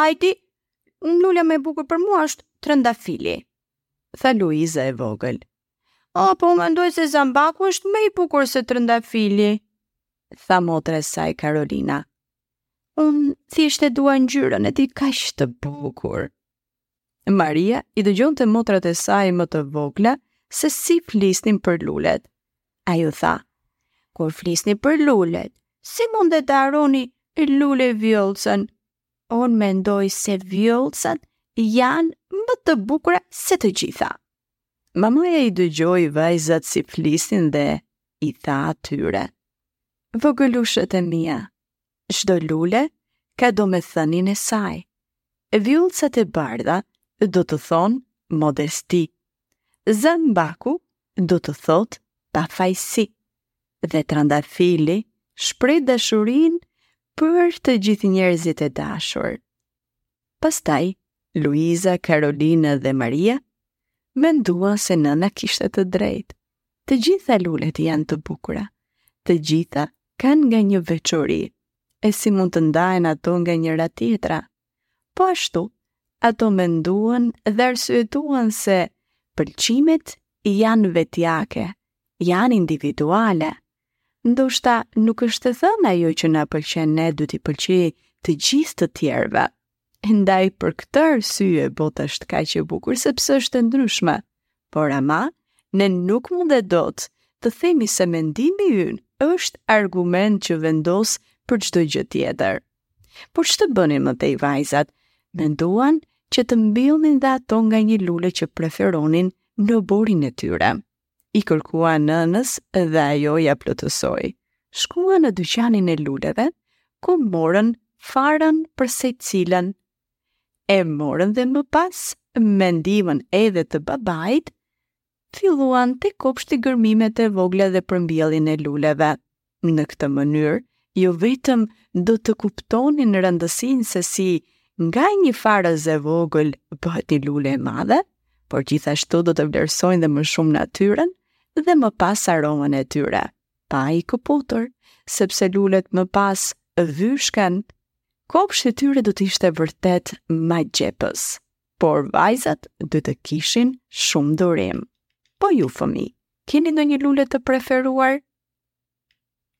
Ajdi, lulja më e bukur për mua është trëndafili, tha Luiza e vogël. O, po unë mendoj se zambaku është më i bukur se trëndafili, tha motra e saj Karolina. Unë thjesht e dua ngjyrën e tij kaq të bukur. Maria i dëgjonte motrat e saj më të vogla se si flisnin për lulet. Ajo tha, kur flisni për lulet, si mund ta harroni lule vjollcën? Unë mendoj se vjollcat janë më të bukura se të gjitha. Mamaja i dëgjoi vajzat si flisnin dhe i tha atyre. Vogëlushet e mia, Çdo lule ka domethënien e saj. Vjollcat e bardha do të thonë modesti. Zambaku do të thotë pafajësi. Dhe trandafili shpreh dashurinë për të gjithë njerëzit e dashur. Pastaj, Luiza, Karolina dhe Maria menduan se nëna kishte të drejtë. Të gjitha lulet janë të bukura. Të gjitha kanë nga një veçori. E si mund të ndahen ato nga njëra tjetra? Po ashtu, ato menduan dhe arsyetuan se pëlqimet janë vetjake, janë individuale, Ndoshta nuk është e thënë ajo që na pëlqen ne do t'i pëlqejë të gjithë të tjerëve. Ndaj për këtë arsye bota është kaq e bukur sepse është e ndryshme. Por ama ne nuk mund e dot të themi se mendimi ynë është argument që vendos për çdo gjë tjetër. Por ç'të bënin më tej vajzat? Menduan që të mbillnin dhe ato nga një lule që preferonin në oborrin e tyre. i kërkuan nënës dhe ajo ua plotësoi. Shkuan në dyqanin e luleve, ku morën farën për secilën. E morën dhe më pas, me ndihmën edhe të babait, filluan te kopshti gërmimet e vogla dhe për mbjelljen e luleve. Në këtë mënyrë, jo vetëm do të kuptonin rëndësinë se si nga një farëz e vogël bëhet një lule e madhe, por gjithashtu do të vlerësojnë dhe më shumë natyrën dhe më pas aromën e tyre, pa i këputur, sepse lulet më pas vyshken, kopshti i tyre do të ishte vërtet magjepsës. por vajzat duhet të kishin shumë durim. Po ju fëmijë, keni ndonjë lule të preferuar?